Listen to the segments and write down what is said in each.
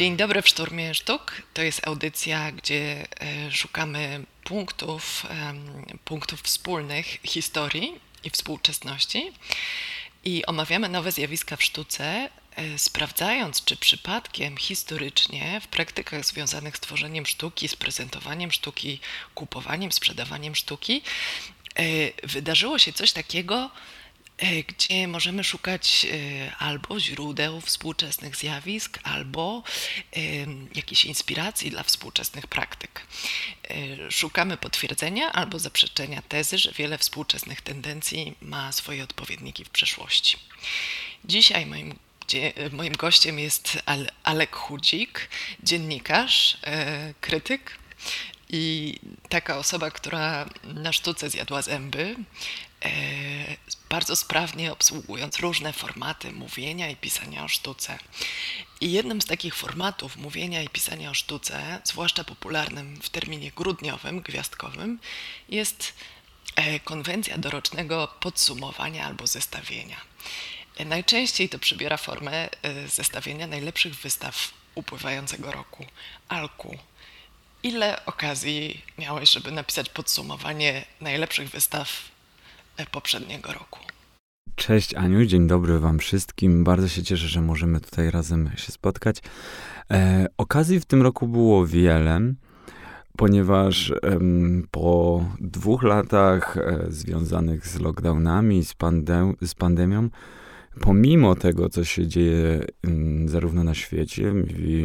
Dzień dobry w Szturmie Sztuk. To jest audycja, gdzie e, szukamy punktów, punktów wspólnych historii i współczesności i omawiamy nowe zjawiska w sztuce, e, sprawdzając, czy przypadkiem historycznie w praktykach związanych z tworzeniem sztuki, z prezentowaniem sztuki, kupowaniem, sprzedawaniem sztuki, e, wydarzyło się coś takiego, gdzie możemy szukać e, albo źródeł współczesnych zjawisk, albo jakiejś inspiracji dla współczesnych praktyk. E, szukamy potwierdzenia albo zaprzeczenia tezy, że wiele współczesnych tendencji ma swoje odpowiedniki w przeszłości. Dzisiaj moim moim gościem jest Alek Chudzik, dziennikarz, krytyk i taka osoba, która na sztuce zjadła zęby, E, bardzo sprawnie obsługując różne formaty mówienia i pisania o sztuce. I jednym z takich formatów mówienia i pisania o sztuce, zwłaszcza popularnym w terminie grudniowym, gwiazdkowym, jest e, konwencja dorocznego podsumowania albo zestawienia. E, najczęściej to przybiera formę zestawienia najlepszych wystaw upływającego roku. Alku, ile okazji miałeś, żeby napisać podsumowanie najlepszych wystaw poprzedniego roku. Cześć Aniu, dzień dobry Wam wszystkim. Bardzo się cieszę, że możemy tutaj razem się spotkać. E, okazji w tym roku było wiele, ponieważ po dwóch latach e, związanych z lockdownami, z, pandem z pandemią, pomimo tego, co się dzieje m, zarówno na świecie,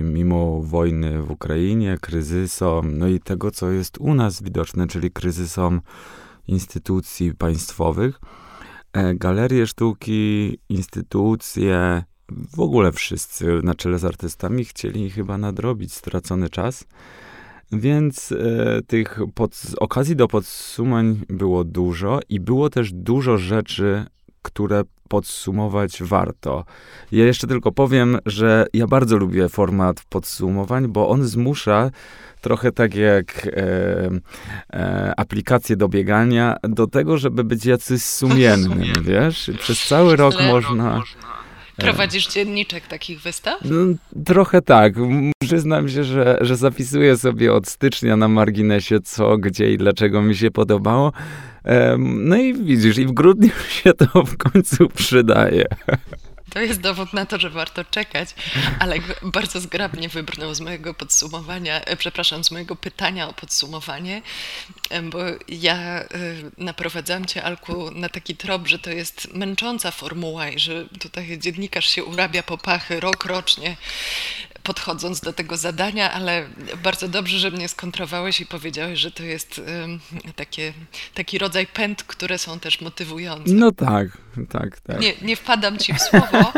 mimo wojny w Ukrainie, kryzysom, no i tego, co jest u nas widoczne, czyli kryzysom instytucji państwowych. E, galerie sztuki, instytucje, w ogóle wszyscy na czele z artystami chcieli chyba nadrobić stracony czas. Więc e, tych pod, okazji do podsumowań było dużo i było też dużo rzeczy, które podsumować warto. Ja jeszcze tylko powiem, że ja bardzo lubię format podsumowań, bo on zmusza trochę tak jak e, e, aplikacje do biegania, do tego, żeby być jacyś sumiennym, wiesz? Przez cały rok można... Prowadzisz dzienniczek takich wystaw? No, trochę tak. Przyznam się, że, że zapisuję sobie od stycznia na marginesie co, gdzie i dlaczego mi się podobało. No i widzisz, i w grudniu się to w końcu przydaje. To jest dowód na to, że warto czekać, ale bardzo zgrabnie wybrnął z mojego podsumowania, e, przepraszam, z mojego pytania o podsumowanie, bo ja e, naprowadzam cię, Alku, na taki trop, że to jest męcząca formuła i że tutaj dziennikarz się urabia po pachy rok rocznie podchodząc do tego zadania, ale bardzo dobrze, że mnie skontrowałeś i powiedziałeś, że to jest takie, taki rodzaj pęd, które są też motywujące. No tak, tak, tak. Nie, nie wpadam ci w słowo,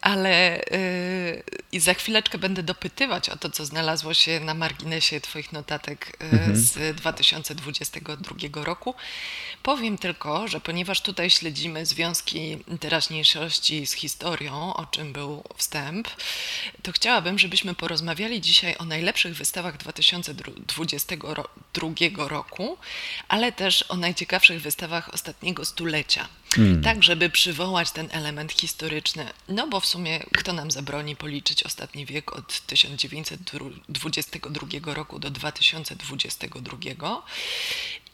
ale y, i za chwileczkę będę dopytywać o to, co znalazło się na marginesie Twoich notatek y, mhm. z 2022 roku. Powiem tylko, że ponieważ tutaj śledzimy związki teraźniejszości z historią, o czym był wstęp, to chciałabym, żebyśmy porozmawiali dzisiaj o najlepszych wystawach 2022 roku, ale też o najciekawszych wystawach ostatniego stulecia. Hmm. Tak, żeby przywołać ten element historyczny. No bo w sumie kto nam zabroni policzyć ostatni wiek od 1922 roku do 2022?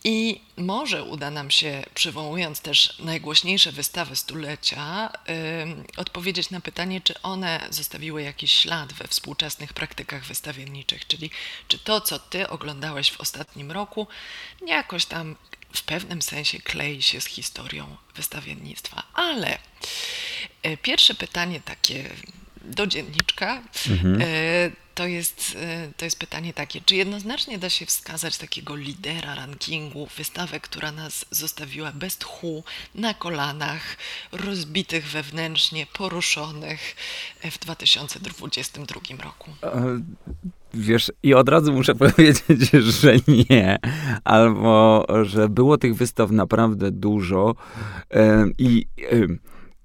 I może uda nam się, przywołując też najgłośniejsze wystawy stulecia, yy, odpowiedzieć na pytanie, czy one zostawiły jakiś ślad we współczesnych praktykach wystawienniczych, czyli czy to, co ty oglądałeś w ostatnim roku, jakoś tam w pewnym sensie klei się z historią wystawiennictwa. Ale yy, pierwsze pytanie takie do dzienniczka. Mhm. Yy, to jest, e, to jest pytanie takie, czy jednoznacznie da się wskazać takiego lidera rankingu, wystawę, która nas zostawiła bez tchu, na kolanach, rozbitych wewnętrznie, poruszonych e, w 2022 roku? E, wiesz, i od razu muszę powiedzieć, że nie, albo że było tych wystaw naprawdę dużo i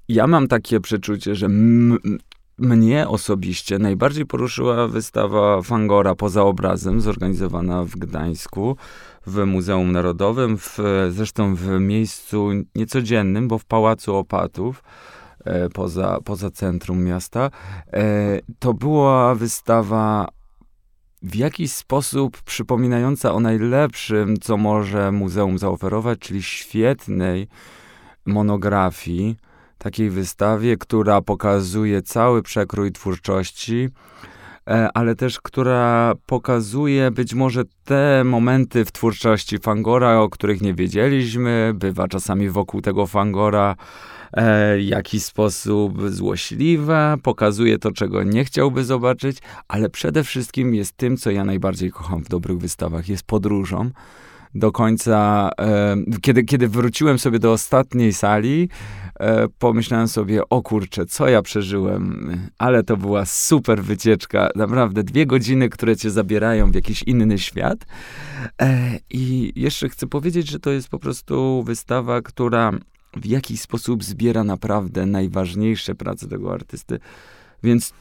ja mam takie przeczucie, że mnie osobiście najbardziej poruszyła wystawa Fangora poza obrazem, zorganizowana w Gdańsku, w Muzeum Narodowym, w, zresztą w miejscu niecodziennym, bo w Pałacu Opatów. e, poza, poza centrum miasta. E, to była wystawa w jakiś sposób przypominająca o najlepszym, co może muzeum zaoferować, czyli świetnej monografii, takiej wystawie, która pokazuje cały przekrój twórczości, e, ale też która pokazuje być może te momenty w twórczości Fangora, o których nie wiedzieliśmy. Bywa czasami wokół tego Fangora e, jakiś sposób złośliwe, pokazuje to, czego nie chciałby zobaczyć, ale przede wszystkim jest tym, co ja najbardziej kocham w dobrych wystawach, jest podróżą do końca, e, kiedy, kiedy wróciłem sobie do ostatniej sali, pomyślałem sobie, o kurczę, co ja przeżyłem, ale to była super wycieczka, naprawdę dwie godziny, które cię zabierają w jakiś inny świat. E, I jeszcze chcę powiedzieć, że to jest po prostu wystawa, która w jakiś sposób zbiera naprawdę najważniejsze prace tego artysty. Więc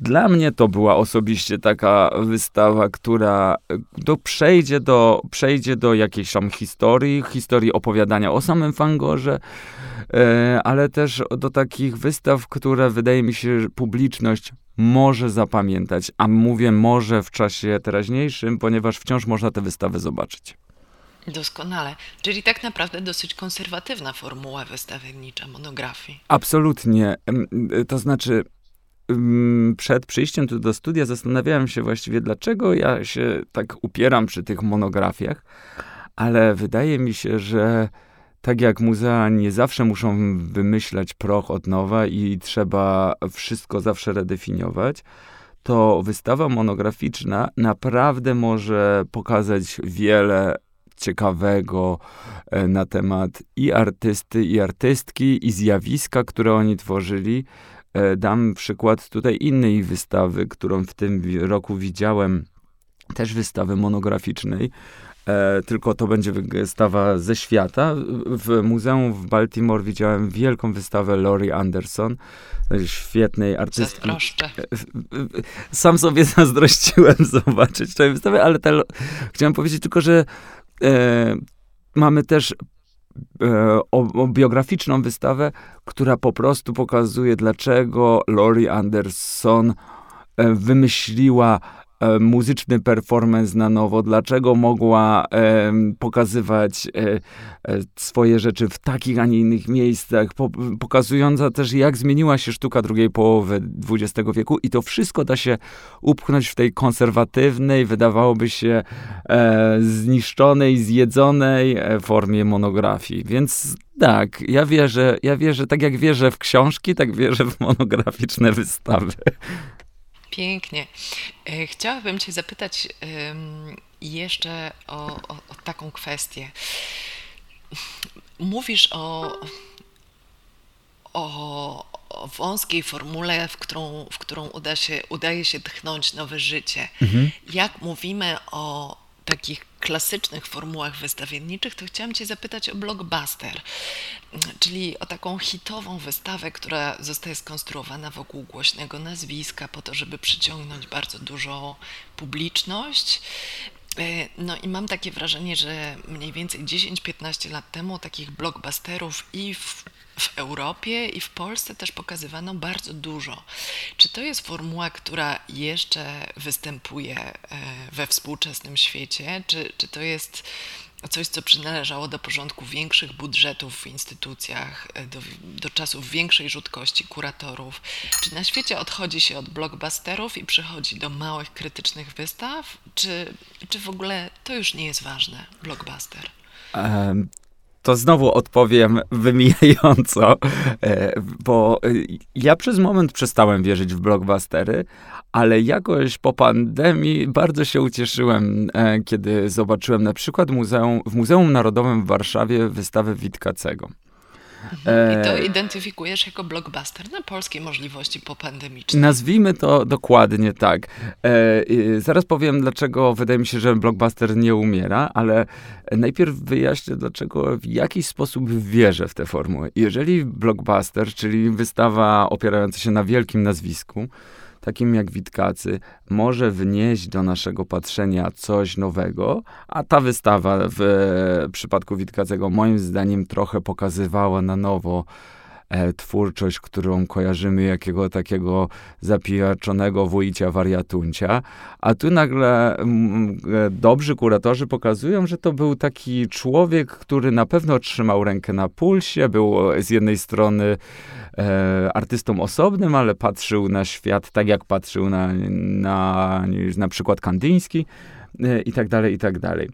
dla mnie to była osobiście taka wystawa, która do, przejdzie, do, przejdzie do jakiejś tam historii, historii opowiadania o samym Fangorze, e, ale też do takich wystaw, które wydaje mi się, że publiczność może zapamiętać, a mówię może w czasie teraźniejszym, ponieważ wciąż można te wystawy zobaczyć. Doskonale. Czyli tak naprawdę dosyć konserwatywna formuła wystawiennicza monografii. Absolutnie. To znaczy, przed przyjściem tu do studia zastanawiałem się właściwie, dlaczego ja się tak upieram przy tych monografiach, ale wydaje mi się, że tak jak muzea nie zawsze muszą wymyślać proch od nowa i trzeba wszystko zawsze redefiniować, to wystawa monograficzna naprawdę może pokazać wiele ciekawego e, na temat i artysty, i artystki, i zjawiska, które oni tworzyli. E, dam przykład tutaj innej wystawy, którą w tym roku widziałem, też wystawy monograficznej, e, tylko to będzie wystawa ze świata. W muzeum w Baltimore widziałem wielką wystawę Lori Anderson, świetnej artystki. Zazdroszczę. E, sam sobie zazdrościłem zobaczyć tę wystawę, ale ta, chciałem powiedzieć tylko, że e, mamy też E, o, o, biograficzną wystawę, która po prostu pokazuje, dlaczego Laurie Anderson e, wymyśliła E, muzyczny performance na nowo, dlaczego mogła e, pokazywać e, e, swoje rzeczy w takich, a nie innych miejscach, po, pokazująca też, jak zmieniła się sztuka drugiej połowy XX wieku i to wszystko da się upchnąć w tej konserwatywnej, wydawałoby się e, zniszczonej, zjedzonej formie monografii. Więc tak, ja wierzę, ja wierzę, tak jak wierzę w książki, tak wierzę w monograficzne wystawy. Pięknie. E, chciałabym Cię zapytać jeszcze o, o, o taką kwestię. Mówisz o, o, o, wąskiej formule, w którą, w którą uda się, udaje się tchnąć nowe życie. Mhm. Jak mówimy o takich klasycznych formułach wystawienniczych, to chciałam Cię zapytać o blockbuster, czyli o taką hitową wystawę, która zostaje skonstruowana wokół głośnego nazwiska, po to, żeby przyciągnąć bardzo dużą publiczność. E, no i mam takie wrażenie, że mniej więcej 10-15 lat temu takich blockbusterów i w w Europie i w Polsce też pokazywano bardzo dużo. Czy to jest formuła, która jeszcze występuje e, we współczesnym świecie? Czy, czy to jest coś, co przynależało do porządku większych budżetów w instytucjach, e, do, do czasów większej rzutkości kuratorów? Czy na świecie odchodzi się od blockbusterów i przychodzi do małych, krytycznych wystaw? Czy, czy w ogóle to już nie jest ważne, blockbuster? To znowu odpowiem wymijająco, e, bo e, ja przez moment przestałem wierzyć w blockbustery, ale jakoś po pandemii bardzo się ucieszyłem, e, kiedy zobaczyłem na przykład muzeum, w Muzeum Narodowym w Warszawie wystawę Witkacego. Mhm. I to identyfikujesz jako blockbuster na polskie możliwości popandemiczne. Nazwijmy to dokładnie tak. E, zaraz powiem, dlaczego wydaje mi się, że blockbuster nie umiera, ale najpierw wyjaśnię, dlaczego w jakiś sposób wierzę w tę formułę. Jeżeli blockbuster, czyli wystawa opierająca się na wielkim nazwisku, takim jak Witkacy, może wnieść do naszego patrzenia coś nowego, a ta wystawa w przypadku Witkacego moim zdaniem trochę pokazywała na nowo e, twórczość, którą kojarzymy jakiego takiego zapijaczonego wujcia wariatuncia, a tu nagle m, e, dobrzy kuratorzy pokazują, że to był taki człowiek, który na pewno trzymał rękę na pulsie, był z jednej strony e, artystą osobnym, ale patrzył na świat tak, jak patrzył na, na, na przykład Kandyński e, i tak dalej, i tak dalej.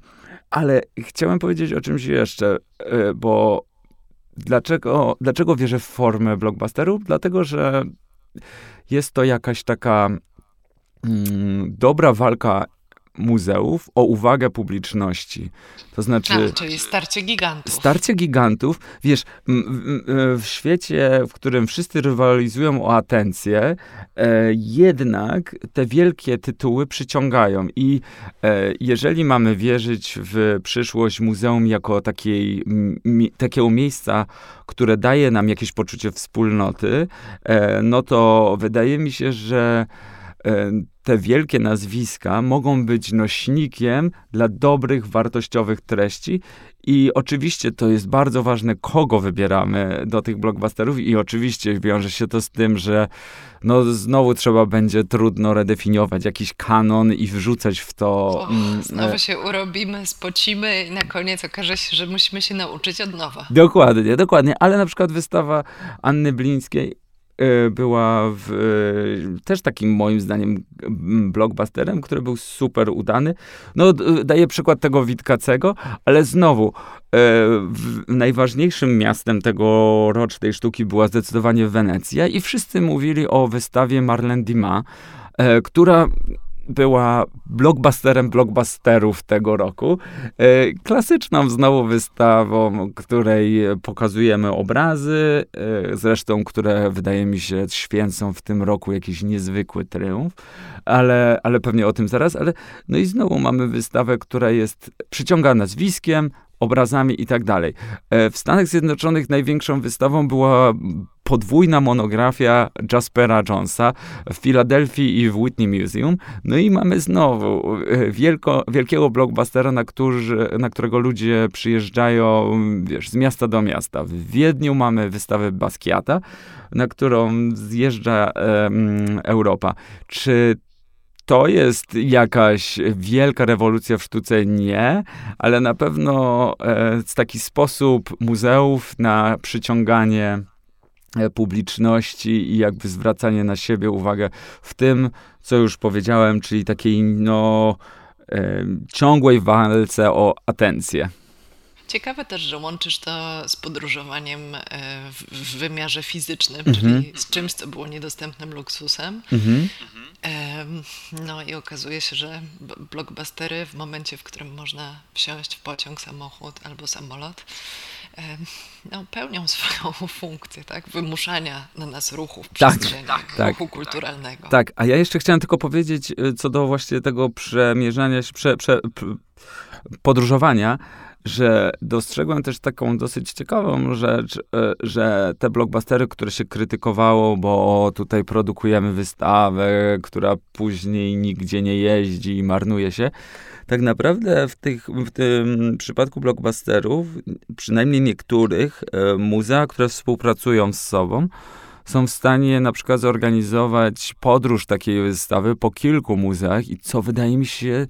Ale chciałem powiedzieć o czymś jeszcze, e, bo dlaczego, dlaczego wierzę w formę blockbusterów? Dlatego, że jest to jakaś taka mm, dobra walka muzeów o uwagę publiczności. To znaczy. A, czyli starcie gigantów. Starcie gigantów. Wiesz, w świecie, w którym wszyscy rywalizują o atencję, e, jednak te wielkie tytuły przyciągają. I e, jeżeli mamy wierzyć w przyszłość muzeum jako takiej, takiego miejsca, które daje nam jakieś poczucie wspólnoty, e, no to wydaje mi się, że te wielkie nazwiska mogą być nośnikiem dla dobrych, wartościowych treści. I oczywiście to jest bardzo ważne, kogo wybieramy do tych blockbusterów, i oczywiście wiąże się to z tym, że no znowu trzeba będzie trudno redefiniować jakiś kanon i wrzucać w to. Och, mm, znowu się urobimy, spocimy i na koniec okaże się, że musimy się nauczyć od nowa. Dokładnie, dokładnie. Ale na przykład wystawa Anny Blińskiej była w, e, też takim moim zdaniem blockbusterem, który był super udany. No, daję przykład tego Witkacego, ale znowu, e, najważniejszym miastem tegorocznej sztuki była zdecydowanie Wenecja i wszyscy mówili o wystawie Marlene Dumas, która była blockbusterem blockbusterów tego roku. E, klasyczną znowu wystawą, której pokazujemy obrazy, e, zresztą, które wydaje mi się święcą w tym roku jakiś niezwykły triumf, ale, ale pewnie o tym zaraz. Ale no i znowu mamy wystawę, która jest przyciąga nazwiskiem, obrazami i tak dalej. E, w Stanach Zjednoczonych największą wystawą była podwójna monografia Jaspera Jonesa w Filadelfii i w Whitney Museum. No i mamy znowu e, wielko, wielkiego blockbustera, na, którzy, na którego ludzie przyjeżdżają wiesz, z miasta do miasta. W Wiedniu mamy wystawę Basquiata, na którą zjeżdża Europa. Czy to jest jakaś wielka rewolucja w sztuce? Nie, ale na pewno e, taki sposób muzeów na przyciąganie publiczności i jakby zwracanie na siebie uwagę w tym, co już powiedziałem, czyli takiej no e, ciągłej walce o atencję. Ciekawe też, że łączysz to z podróżowaniem e, w wymiarze fizycznym, mhm. czyli z czymś, co było niedostępnym luksusem. Mhm. No i okazuje się, że blockbustery w momencie, w którym można wsiąść w pociąg, samochód albo samolot, no, pełnią swoją funkcję, tak? Wymuszania na nas ruchu w tak, przestrzeni, tak, tak, ruchu kulturalnego. Tak, a ja jeszcze chciałem tylko powiedzieć y, co do właśnie tego przemierzania się, prze, prze, podróżowania, że dostrzegłem też taką dosyć ciekawą rzecz, e, że te blockbustery, które się krytykowało, bo tutaj produkujemy wystawę, która później nigdzie nie jeździ i marnuje się, tak naprawdę w, tych, w tym przypadku blockbusterów, przynajmniej niektórych, e, muzea, które współpracują z sobą, są w stanie na przykład zorganizować podróż takiej wystawy po kilku muzeach i co wydaje mi się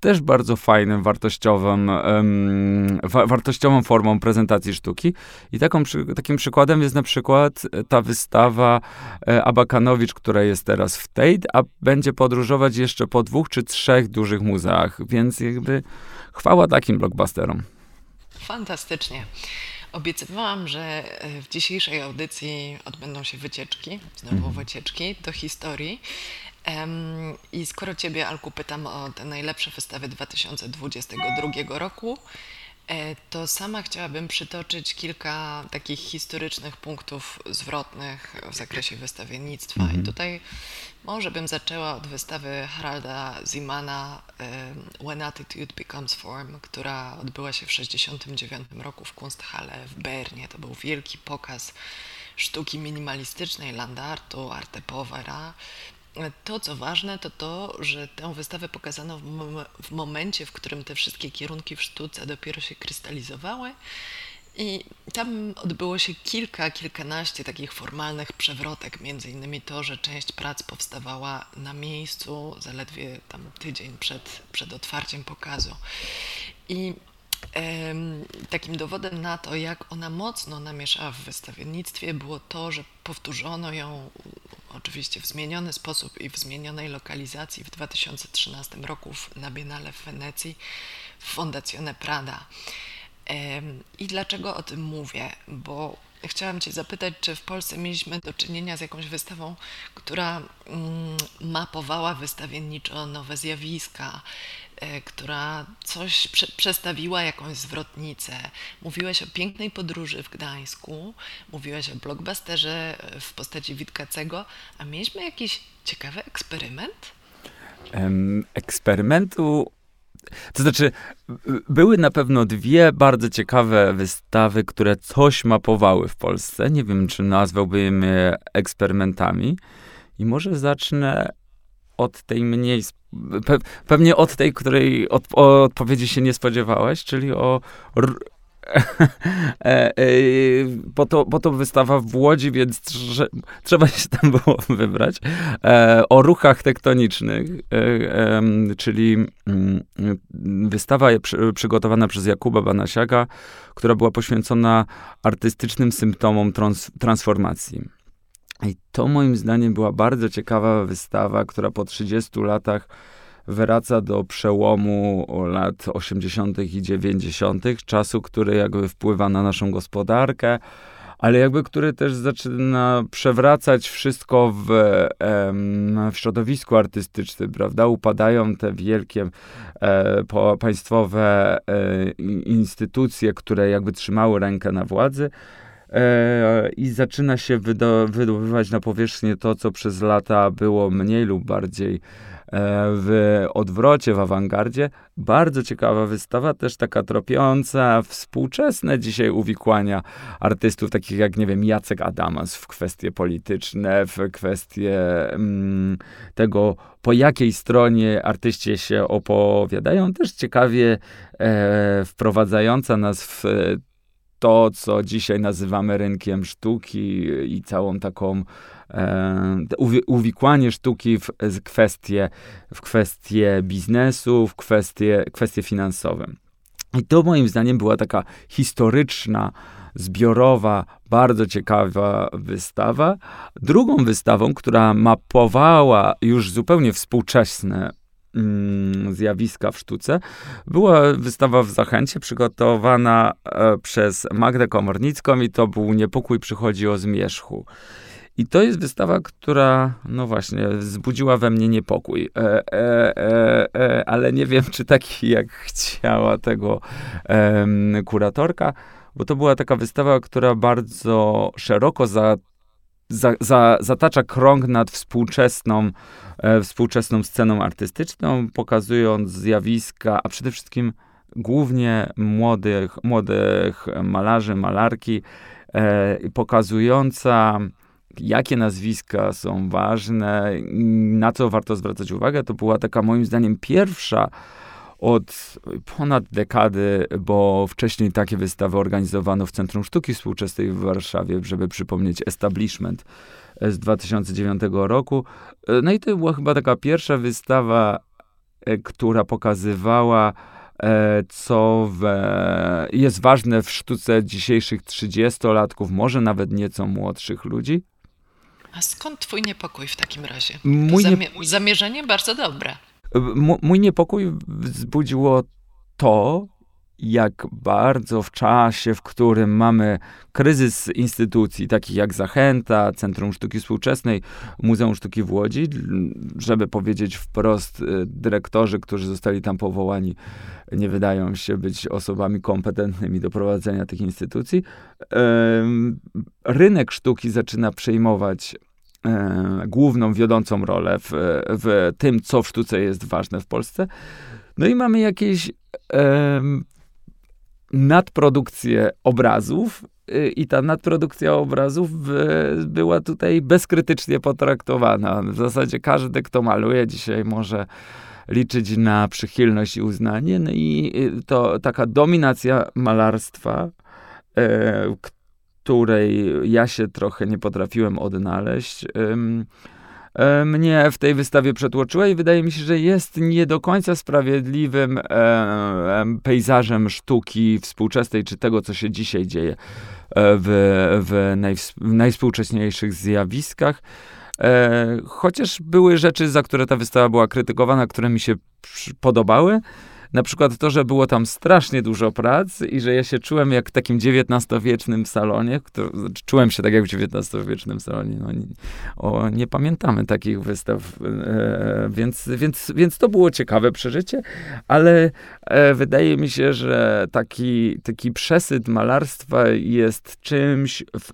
też bardzo fajnym, wartościowym, um, wa wartościową formą prezentacji sztuki. I taką, przy, takim przykładem jest na przykład ta wystawa e, Abakanowicz, która jest teraz w Tate, a będzie podróżować jeszcze po dwóch czy trzech dużych muzeach, więc jakby chwała takim blockbusterom. Fantastycznie. Obiecywałam, że e, w dzisiejszej audycji odbędą się wycieczki, znowu mhm. wycieczki do historii. I skoro Ciebie, Alku, pytam o te najlepsze wystawy 2022 roku, e, to sama chciałabym przytoczyć kilka takich historycznych punktów zwrotnych w zakresie wystawiennictwa. I mhm. tutaj może bym zaczęła od wystawy Haralda Zimana When Attitude Becomes Form, która odbyła się w 1969 roku w Kunsthalle w Bernie. To był wielki pokaz sztuki minimalistycznej, landartu, arte povera. To, co ważne, to to, że tę wystawę pokazano w, mom w momencie, w którym te wszystkie kierunki w sztuce dopiero się krystalizowały I tam odbyło się kilka, kilkanaście takich formalnych przewrotek, między innymi to, że część prac powstawała na miejscu zaledwie tam tydzień przed, przed otwarciem pokazu. I takim dowodem na to, jak ona mocno namieszała w wystawiennictwie, było to, że powtórzono ją oczywiście w zmieniony sposób i w zmienionej lokalizacji w 2013 roku na Biennale w Wenecji w Fondazione Prada. I dlaczego o tym mówię? Bo chciałam Cię zapytać, czy w Polsce mieliśmy do czynienia z jakąś wystawą, która mm, mapowała wystawienniczo nowe zjawiska, e, która coś prze przestawiła, jakąś zwrotnicę. Mówiłeś o pięknej podróży w Gdańsku, mówiłeś o blockbusterze w postaci Witkacego, a mieliśmy jakiś ciekawy eksperyment? Eksperymentu to znaczy, były na pewno dwie bardzo ciekawe wystawy, które coś mapowały w Polsce. Nie wiem, czy nazwałbym je eksperymentami. I może zacznę od tej mniej, pe, pewnie od tej, której od, odpowiedzi się nie spodziewałeś, czyli o po, to, po to wystawa w Łodzi, więc trze, trzeba się tam było wybrać. E, o ruchach tektonicznych, czyli mm, wystawa przygotowana przez Jakuba Banasiaga, która była poświęcona artystycznym symptomom trans, transformacji. I to moim zdaniem była bardzo ciekawa wystawa, która po 30 latach wraca do przełomu lat 80. i 90., czasu, który jakby wpływa na naszą gospodarkę, ale jakby który też zaczyna przewracać wszystko w, w środowisku artystycznym, prawda? Upadają te wielkie e, państwowe e, instytucje, które jakby trzymały rękę na władzy. E, I zaczyna się wydobywać na powierzchnię to, co przez lata było mniej lub bardziej w odwrocie, w awangardzie. Bardzo ciekawa wystawa, też taka tropiąca współczesne dzisiaj uwikłania artystów, takich jak, nie wiem, Jacek Adamas w kwestie polityczne, w kwestie mm, tego, po jakiej stronie artyści się opowiadają. Też ciekawie e, wprowadzająca nas w to, co dzisiaj nazywamy rynkiem sztuki i całą taką e, uwikłanie sztuki w kwestie, w kwestie biznesu, w kwestie, kwestie finansowe. I to moim zdaniem była taka historyczna, zbiorowa, bardzo ciekawa wystawa. Drugą wystawą, która mapowała już zupełnie współczesne zjawiska w sztuce. Była wystawa w Zachęcie przygotowana e, przez Magdę Komornicką i to był Niepokój przychodzi o zmierzchu. I to jest wystawa, która, no właśnie, wzbudziła we mnie niepokój. E, e, e, e ale nie wiem, czy taki, jak chciała tego kuratorka, bo to była taka wystawa, która bardzo szeroko za, za, za, zatacza krąg nad współczesną E, współczesną sceną artystyczną, pokazując zjawiska, a przede wszystkim głównie młodych, młodych malarzy, malarki, e, pokazująca jakie nazwiska są ważne, na co warto zwracać uwagę. To była taka moim zdaniem pierwsza od ponad dekady, bo wcześniej takie wystawy organizowano w Centrum Sztuki Współczesnej w Warszawie, żeby przypomnieć establishment z 2009 roku. No i to była chyba taka pierwsza wystawa, e, która pokazywała, e, co w, jest ważne w sztuce dzisiejszych 30-latków, może nawet nieco młodszych ludzi. A skąd twój niepokój w takim razie? Mój Zamie zamierzenie bardzo dobre. Mój niepokój wzbudziło to, jak bardzo w czasie, w którym mamy kryzys instytucji, takich jak Zachęta, Centrum Sztuki Współczesnej, Muzeum Sztuki w Łodzi, żeby powiedzieć wprost, y, dyrektorzy, którzy zostali tam powołani, nie wydają się być osobami kompetentnymi do prowadzenia tych instytucji. Rynek sztuki zaczyna przejmować główną, wiodącą rolę w, w tym, co w sztuce jest ważne w Polsce. No i mamy jakieś nadprodukcję obrazów y, i ta nadprodukcja obrazów była tutaj bezkrytycznie potraktowana. W zasadzie każdy, kto maluje dzisiaj może liczyć na przychylność i uznanie. No i y, to taka dominacja malarstwa której ja się trochę nie potrafiłem odnaleźć, mnie w tej wystawie przetłoczyła i wydaje mi się, że jest nie do końca sprawiedliwym pejzażem sztuki współczesnej, czy tego, co się dzisiaj dzieje e, w, w, najws w najwspółcześniejszych zjawiskach. E, chociaż były rzeczy, za które ta wystawa była krytykowana, które mi się podobały. Na przykład to, że było tam strasznie dużo prac i że ja się czułem jak w takim XIX-wiecznym salonie. Który, znaczy czułem się tak jak w XIX-wiecznym salonie. No, nie, o, nie pamiętamy takich wystaw, e, więc, więc, więc to było ciekawe przeżycie, ale e, wydaje mi się, że taki, taki przesyt malarstwa jest czymś w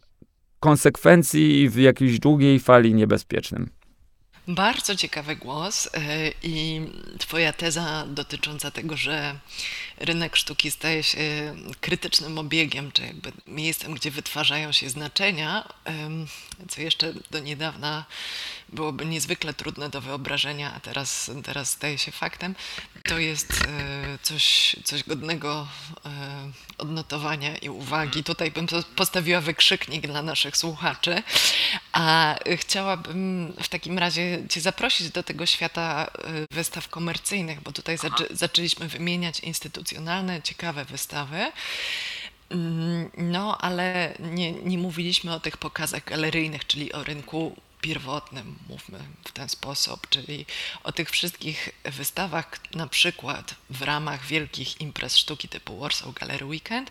konsekwencji w jakiejś długiej fali niebezpiecznym. Bardzo ciekawy głos e, i Twoja teza dotycząca tego, że rynek sztuki staje się krytycznym obiegiem, czy jakby miejscem, gdzie wytwarzają się znaczenia, co jeszcze do niedawna byłoby niezwykle trudne do wyobrażenia, a teraz, teraz staje się faktem, to jest e, coś, coś godnego e, odnotowania i uwagi. Tutaj bym postawiła wykrzyknik dla naszych słuchaczy, a chciałabym w takim razie Cię zaprosić do tego świata e, wystaw komercyjnych, bo tutaj zaczę zaczęliśmy wymieniać instytucjonalne, ciekawe wystawy. Mm, no, ale nie, nie mówiliśmy o tych pokazach galeryjnych, czyli o rynku pierwotnym, mówmy w ten sposób, czyli o tych wszystkich wystawach, na przykład w ramach wielkich imprez sztuki typu Warsaw Gallery Weekend,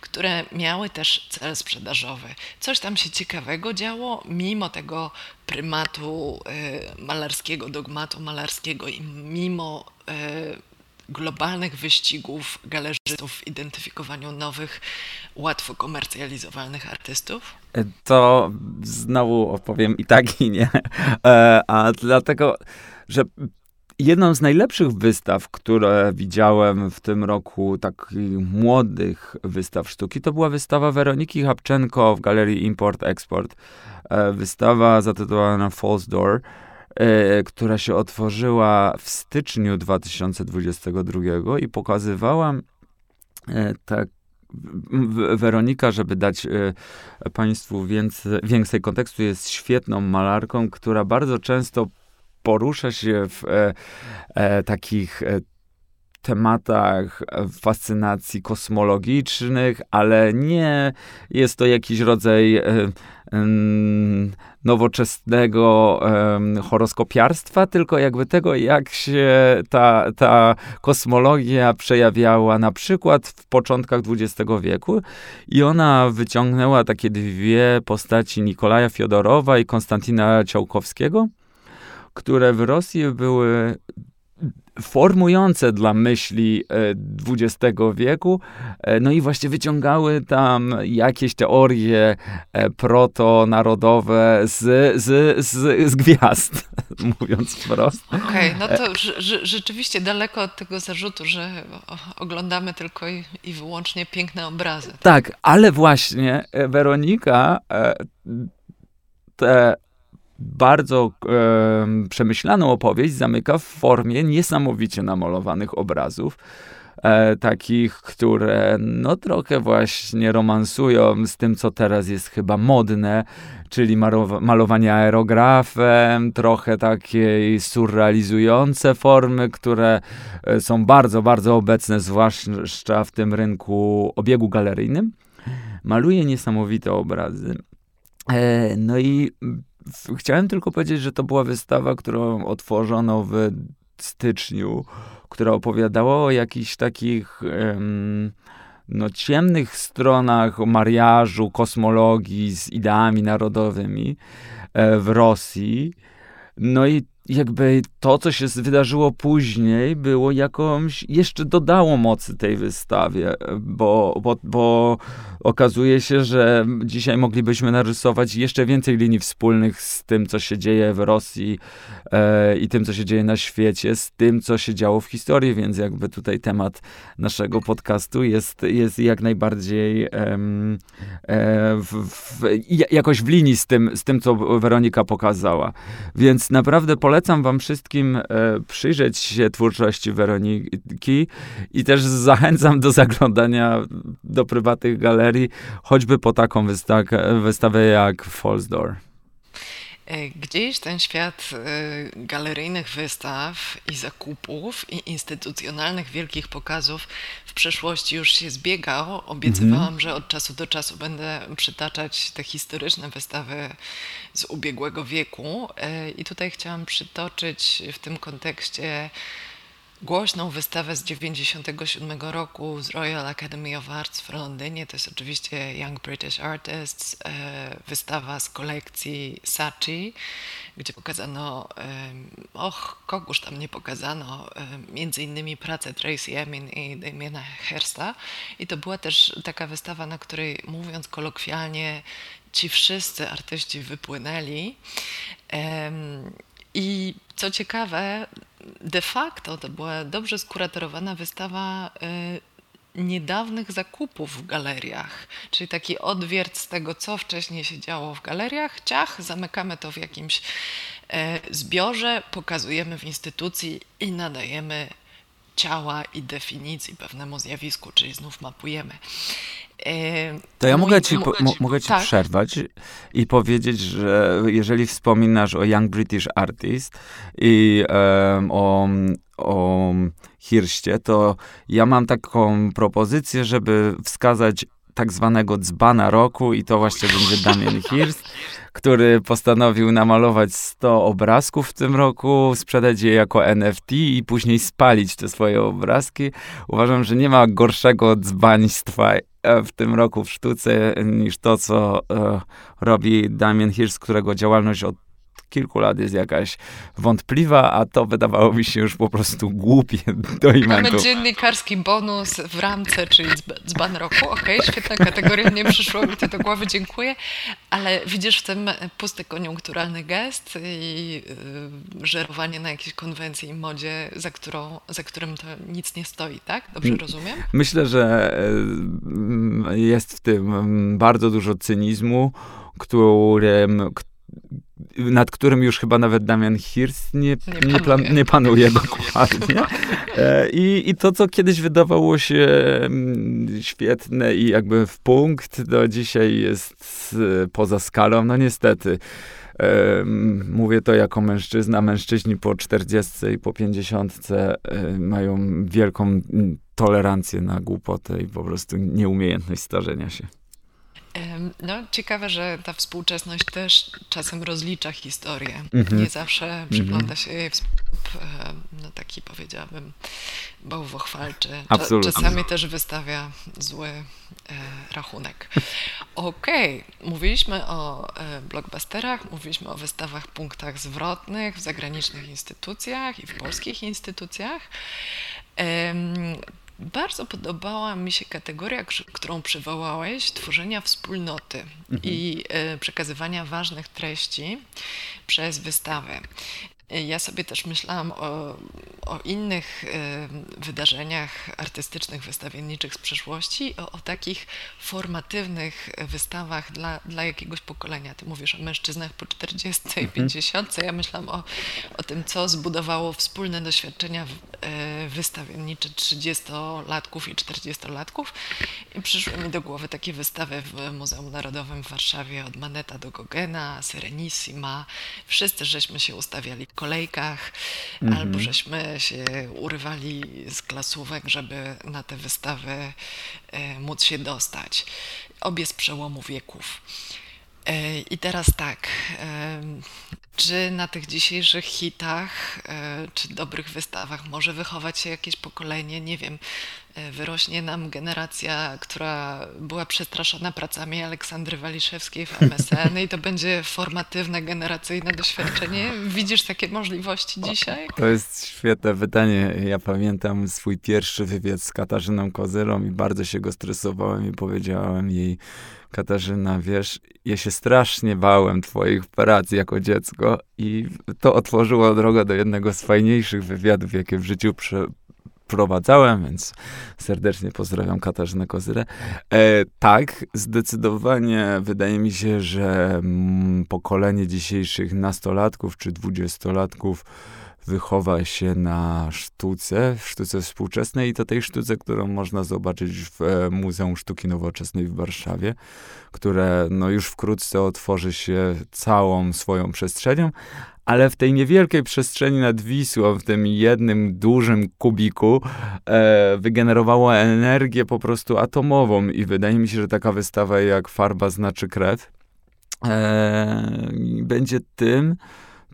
które miały też cel sprzedażowy. Coś tam się ciekawego działo, mimo tego prymatu y, malarskiego, dogmatu malarskiego i mimo y, globalnych wyścigów galerzystów w identyfikowaniu nowych, łatwo komercjalizowalnych artystów? E, to znowu opowiem i tak, i nie. E, a dlatego, że jedną z najlepszych wystaw, które widziałem w tym roku, takich młodych wystaw sztuki, to była wystawa Weroniki Hapczenko w Galerii Import-Export. E, wystawa zatytułowana False Door. E, która się otworzyła w styczniu 2022 i pokazywała e, tak Weronika, żeby dać e, Państwu więcej, więcej kontekstu, jest świetną malarką, która bardzo często porusza się w takich tematach fascynacji kosmologicznych, ale nie jest to jakiś rodzaj nowoczesnego horoskopiarstwa, tylko jakby tego, jak się ta, ta kosmologia przejawiała na przykład w początkach XX wieku. I ona wyciągnęła takie dwie postaci Nikolaja Fiodorowa i Konstantina Ciałkowskiego, które w Rosji były formujące dla myśli XX e, wieku, e, no i właśnie wyciągały tam jakieś teorie e, protonarodowe z, z, z, z gwiazd, mówiąc wprost. Okej, okay, no to rzeczywiście daleko od tego zarzutu, że oglądamy tylko i, i wyłącznie piękne obrazy. Tak, ale właśnie Weronika te bardzo e, przemyślaną opowieść zamyka w formie niesamowicie namalowanych obrazów. E, takich, które no trochę właśnie romansują z tym, co teraz jest chyba modne, czyli malowanie aerografem, trochę takiej surrealizujące formy, które e, są bardzo, bardzo obecne, zwłaszcza w tym rynku obiegu galeryjnym. Maluje niesamowite obrazy. E, no i chciałem tylko powiedzieć, że to była wystawa, którą otworzono w styczniu, która opowiadała o jakichś takich no, ciemnych stronach mariażu, kosmologii z ideami narodowymi e, w Rosji. No i jakby to, co się wydarzyło później, było jakąś, jeszcze dodało mocy tej wystawie, bo, bo, bo okazuje się, że dzisiaj moglibyśmy narysować jeszcze więcej linii wspólnych z tym, co się dzieje w Rosji e, i tym, co się dzieje na świecie, z tym, co się działo w historii, więc jakby tutaj temat naszego podcastu jest, jest jak najbardziej e, w, w, jakoś w linii z tym, z tym, co Weronika pokazała. Więc naprawdę polecam polecam wam wszystkim e, przyjrzeć się twórczości Weroniki i też zachęcam do zaglądania do prywatnych galerii, choćby po taką wystawę, jak Falls Door. E, gdzieś ten świat e, galeryjnych wystaw i zakupów i instytucjonalnych wielkich pokazów w przeszłości już się zbiegał. Obiecywałam, mm -hmm. że od czasu do czasu będę przytaczać te historyczne wystawy z ubiegłego wieku. E, I tutaj chciałam przytoczyć w tym kontekście głośną wystawę z 1997 roku z Royal Academy of Arts w Londynie. To jest oczywiście Young British Artists, e, wystawa z kolekcji Saatchi, gdzie pokazano, och, kogóż tam nie pokazano, między innymi pracę Tracy Emin i Damiena Hersta. I to była też taka wystawa, na której mówiąc kolokwialnie, ci wszyscy artyści wypłynęli. I co ciekawe, de facto to była dobrze skuratorowana wystawa y, niedawnych zakupów w galeriach, czyli taki odwiert z tego, co wcześniej się działo w galeriach. Ciach, zamykamy to w jakimś e, zbiorze, pokazujemy w instytucji i nadajemy ciała i definicji pewnemu zjawisku, czyli znów mapujemy. To ja mogę ci, po, mogę ci tak. przerwać i powiedzieć, że jeżeli wspominasz o Young British Artist i um, o, o Hirście, to ja mam taką propozycję, żeby wskazać tak zwanego dzbana roku i to właśnie będzie Damien Hirst, który postanowił namalować 100 obrazków w tym roku, sprzedać je jako NFT i później spalić te swoje obrazki. Uważam, że nie ma gorszego dzbaństwa E, w tym roku w sztuce niż to, co e, robi Damien Hirst, którego działalność od kilku lat jest jakaś wątpliwa, a to wydawało mi się już po prostu głupie do imentu. Mamy dziennikarski bonus w ramce, czyli dzban roku. Okej, okay, świetna kategoria, nie przyszło mi to do głowy, dziękuję. Ale widzisz w tym pusty koniunkturalny gest i yy, żerowanie na jakiejś konwencji i modzie, za, którą, za którym to nic nie stoi, tak? Dobrze rozumiem? Myślę, że y, jest w tym bardzo dużo cynizmu, którym, nad którym już chyba nawet Damian Hirst nie, nie, panuje. nie panuje dokładnie. E, I, I to, co kiedyś wydawało się mm, świetne i jakby w punkt, do dzisiaj jest e, poza skalą. No niestety. E, mówię to jako mężczyzna. Mężczyźni po 40 i po 50 mają wielką tolerancję na głupotę i po prostu nieumiejętność starzenia się. No, ciekawe, że ta współczesność też czasem rozlicza historię. Mhm. Nie zawsze przygląda mhm. się jej w sposób, no taki powiedziałabym, bałwochwalczy. Absolutnie. Czasami też wystawia zły e, rachunek. Okej, okay. mówiliśmy o e, blockbusterach, mówiliśmy o wystawach, punktach zwrotnych w zagranicznych instytucjach i w polskich instytucjach. Bardzo podobała mi się kategoria, którą przywołałeś, tworzenia wspólnoty mhm. i e, przekazywania ważnych treści przez wystawę. Ja sobie też myślałam o, o innych y, wydarzeniach artystycznych, wystawienniczych z przeszłości, o, o, takich formatywnych wystawach dla, dla jakiegoś pokolenia. Ty mówisz o mężczyznach po 40 i 50. Mhm. Ja myślałam o, o tym, co zbudowało wspólne doświadczenia y, wystawiennicze 30-latków i 40-latków. I przyszły mi do głowy takie wystawy w Muzeum Narodowym w Warszawie od Maneta do Gogena, Serenissima. Wszyscy żeśmy się ustawiali kolejkach, mhm. albo żeśmy się urywali z klasówek, żeby na te wystawy e, móc się dostać. Obie z przełomu wieków. E, I teraz tak, e, czy na tych dzisiejszych hitach, czy dobrych wystawach może wychować się jakieś pokolenie, nie wiem, E, wyrośnie nam generacja, która była przestraszona pracami Aleksandry Waliszewskiej w MSN i to będzie formatywne, generacyjne doświadczenie. Widzisz takie możliwości dzisiaj? To jest świetne pytanie. Ja pamiętam swój pierwszy wywiad z Katarzyną Kozyrą i bardzo się go stresowałem i powiedziałem jej, Katarzyna, wiesz, ja się strasznie bałem twoich prac jako dziecko i to otworzyło drogę do jednego z fajniejszych wywiadów, jakie w życiu prze wprowadzałem, więc serdecznie pozdrawiam Katarzynę Kozyrę. E, tak, zdecydowanie wydaje mi się, że mm, pokolenie dzisiejszych nastolatków czy dwudziestolatków wychowa się na sztuce, sztuce współczesnej i to tej sztuce, którą można zobaczyć w e, Muzeum Sztuki Nowoczesnej w Warszawie, które no już wkrótce otworzy się całą swoją przestrzenią, ale w tej niewielkiej przestrzeni nad Wisłą, w tym jednym dużym kubiku, e, wygenerowało energię po prostu atomową i wydaje mi się, że taka wystawa jak Farba znaczy krew e, będzie tym,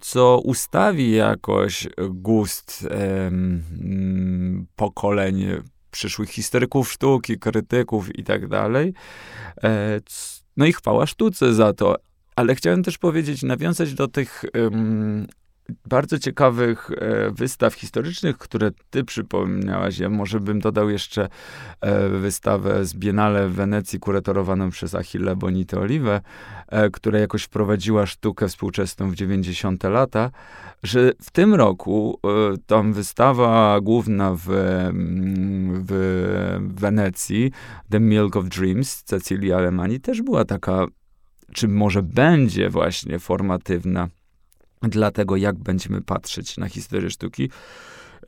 co ustawi jakoś gust em, pokoleń przyszłych historyków sztuki, krytyków i tak dalej. E, no i chwała sztuce za to. Ale chciałem też powiedzieć, nawiązać do tych bardzo ciekawych e, wystaw historycznych, które ty przypomniałaś. Ja może bym dodał jeszcze e, wystawę z Biennale w Wenecji, kuratorowaną przez Achille Bonite Olive, e, która jakoś wprowadziła sztukę współczesną w 90. lata, że w tym roku tam wystawa główna w, mm, w Wenecji, The Milk of Dreams, Cecilii Alemani, też była taka, czy może będzie właśnie formatywna dla tego, jak będziemy patrzeć na historię sztuki.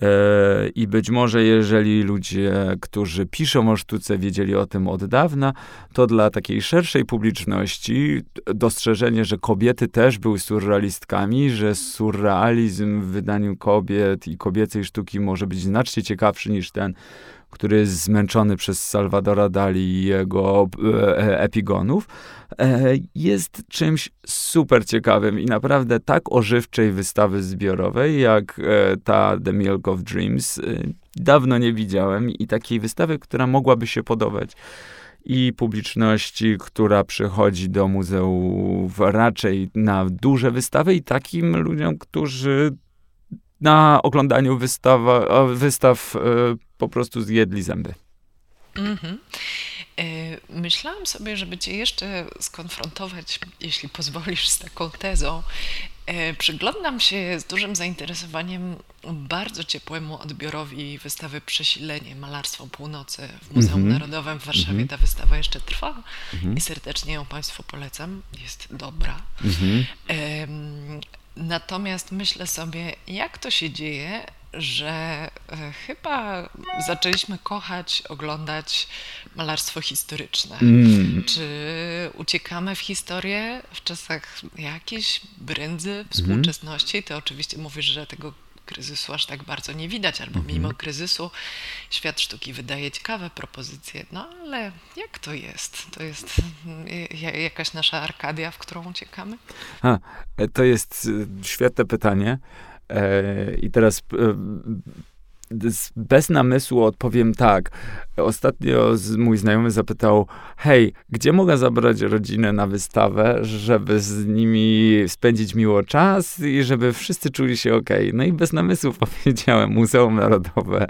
E, I być może, jeżeli ludzie, którzy piszą o sztuce, wiedzieli o tym od dawna, to dla takiej szerszej publiczności dostrzeżenie, że kobiety też były surrealistkami, że surrealizm w wydaniu kobiet i kobiecej sztuki może być znacznie ciekawszy niż ten który jest zmęczony przez Salvadora Dali i jego e, epigonów, e, jest czymś super ciekawym i naprawdę tak ożywczej wystawy zbiorowej, jak e, ta The Milk of Dreams, dawno nie widziałem i takiej wystawy, która mogłaby się podobać. I publiczności, która przychodzi do muzeów raczej na duże wystawy i takim ludziom, którzy na oglądaniu wystawa, wystaw e, po prostu zjedli zęby. Mhm. E, myślałam sobie, żeby Cię jeszcze skonfrontować, jeśli pozwolisz, z taką tezą. E, przyglądam się z dużym zainteresowaniem bardzo ciepłemu odbiorowi wystawy Przesilenie Malarstwo Północy w Muzeum mm -hmm. Narodowym w Warszawie. Mm -hmm. Ta wystawa jeszcze trwa mm -hmm. i serdecznie ją Państwu polecam. Jest dobra. Mhm. Natomiast myślę sobie, jak to się dzieje, że e, chyba zaczęliśmy kochać, oglądać malarstwo historyczne. Mm. Czy uciekamy w historię w czasach jakiejś brędzy współczesności? Ty oczywiście mówisz, że tego kryzysu aż tak bardzo nie widać, albo mhm. mimo kryzysu świat sztuki wydaje ciekawe propozycje. No ale jak to jest? To jest mm, jakaś nasza arkadia, w którą uciekamy? A, e, to jest e, świetne pytanie. E, I teraz bez namysłu odpowiem tak. Ostatnio mój znajomy zapytał, hej, gdzie mogę zabrać rodzinę na wystawę, żeby z nimi spędzić miło czas i żeby wszyscy czuli się ok. No i bez namysłu powiedziałem Muzeum Narodowe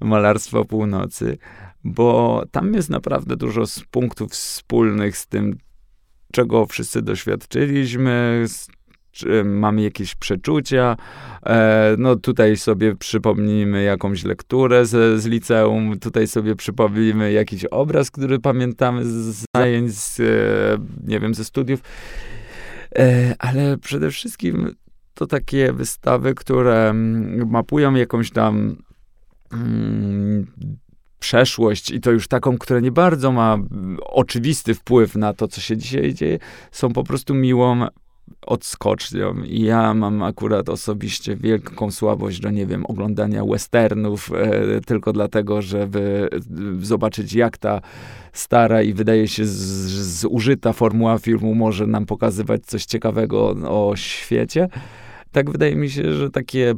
Malarstwo Północy, bo tam jest naprawdę dużo punktów wspólnych z tym, czego wszyscy doświadczyliśmy, z mamy jakieś przeczucia. E, no tutaj sobie przypomnijmy jakąś lekturę z, z liceum, tutaj sobie przypomnijmy jakiś obraz, który pamiętamy z zajęć, z, e, nie wiem, ze studiów. E, ale przede wszystkim to takie wystawy, które mm, mapują jakąś tam mm, przeszłość i to już taką, która nie bardzo ma oczywisty wpływ na to, co się dzisiaj dzieje, są po prostu miłą odskocznią. I ja mam akurat osobiście wielką słabość do, nie wiem, oglądania westernów e, tylko dlatego, żeby zobaczyć, jak ta stara i wydaje się zużyta formuła filmu może nam pokazywać coś ciekawego o świecie. Tak wydaje mi się, że takie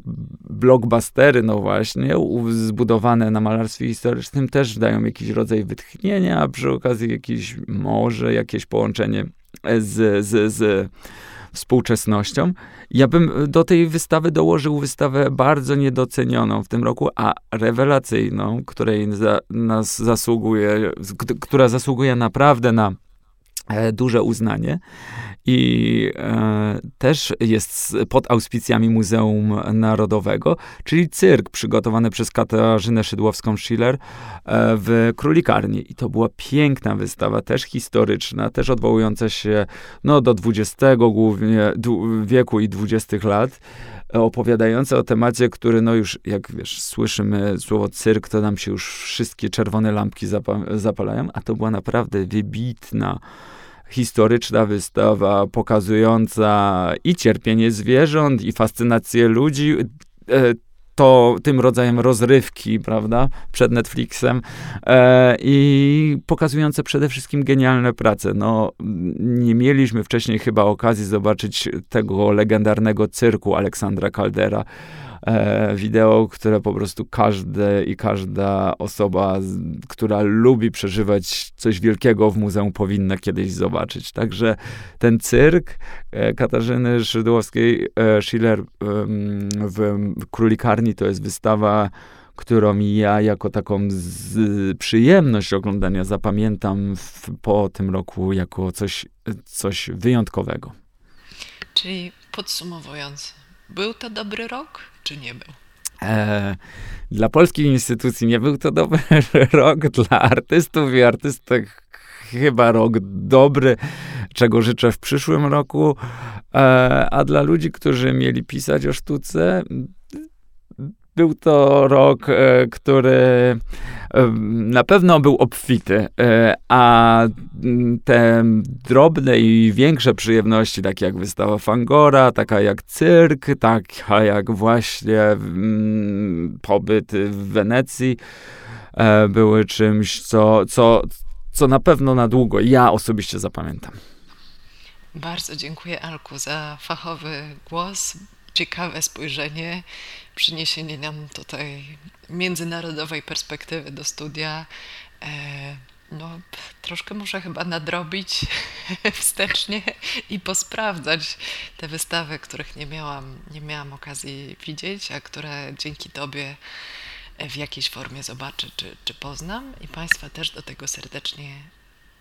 blockbustery, no właśnie, zbudowane na malarstwie historycznym też dają jakiś rodzaj wytchnienia, a przy okazji jakieś, może jakieś połączenie z, z, z współczesnością. Ja bym do tej wystawy dołożył wystawę bardzo niedocenioną w tym roku, a rewelacyjną, której za, nas zasługuje, która zasługuje naprawdę na E, duże uznanie i e, też jest pod auspicjami Muzeum Narodowego, czyli cyrk przygotowany przez Katarzynę Szydłowską-Schiller e, w Królikarni. I to była piękna wystawa, też historyczna, też odwołująca się no, do XX głównie wieku i XX lat opowiadające o temacie, który no już, jak wiesz, słyszymy słowo cyrk, to nam się już wszystkie czerwone lampki zapalają, a to była naprawdę wybitna historyczna wystawa pokazująca i cierpienie zwierząt, i fascynację ludzi. To tym rodzajem rozrywki, prawda, przed Netflixem e, i pokazujące przede wszystkim genialne prace. No, nie mieliśmy wcześniej chyba okazji zobaczyć tego legendarnego cyrku Aleksandra Caldera, e, wideo, które po prostu każde i każda osoba, która lubi przeżywać coś wielkiego w muzeum, powinna kiedyś zobaczyć. Także ten cyrk e, Katarzyny Szydłowskiej-Schiller e, w Królikarni to jest wystawa którą ja jako taką przyjemność oglądania zapamiętam w, po tym roku jako coś, coś wyjątkowego. Czyli podsumowując, był to dobry rok, czy nie był? E, dla polskich instytucji nie był to dobry rok, dla artystów i artystek chyba rok dobry, czego życzę w przyszłym roku, e, a dla ludzi, którzy mieli pisać o sztuce, był to rok, e, który e, na pewno był obfity, e, a te drobne i większe przyjemności, takie jak wystawa Fangora, taka jak cyrk, taka jak właśnie mm, pobyt w Wenecji, były czymś, co, co, co na pewno na długo ja osobiście zapamiętam. Bardzo dziękuję Alku za fachowy głos, ciekawe spojrzenie przyniesienie nam tutaj międzynarodowej perspektywy do studia. E, no, troszkę muszę chyba nadrobić wstecznie i posprawdzać te wystawy, których nie miałam, nie miałam okazji widzieć, a które dzięki Tobie w jakiejś formie zobaczę czy, czy poznam. I Państwa też do tego serdecznie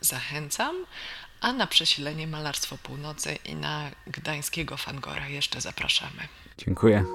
zachęcam a na przesilenie Malarstwo Północy i na gdańskiego Fangora jeszcze zapraszamy. Dziękuję.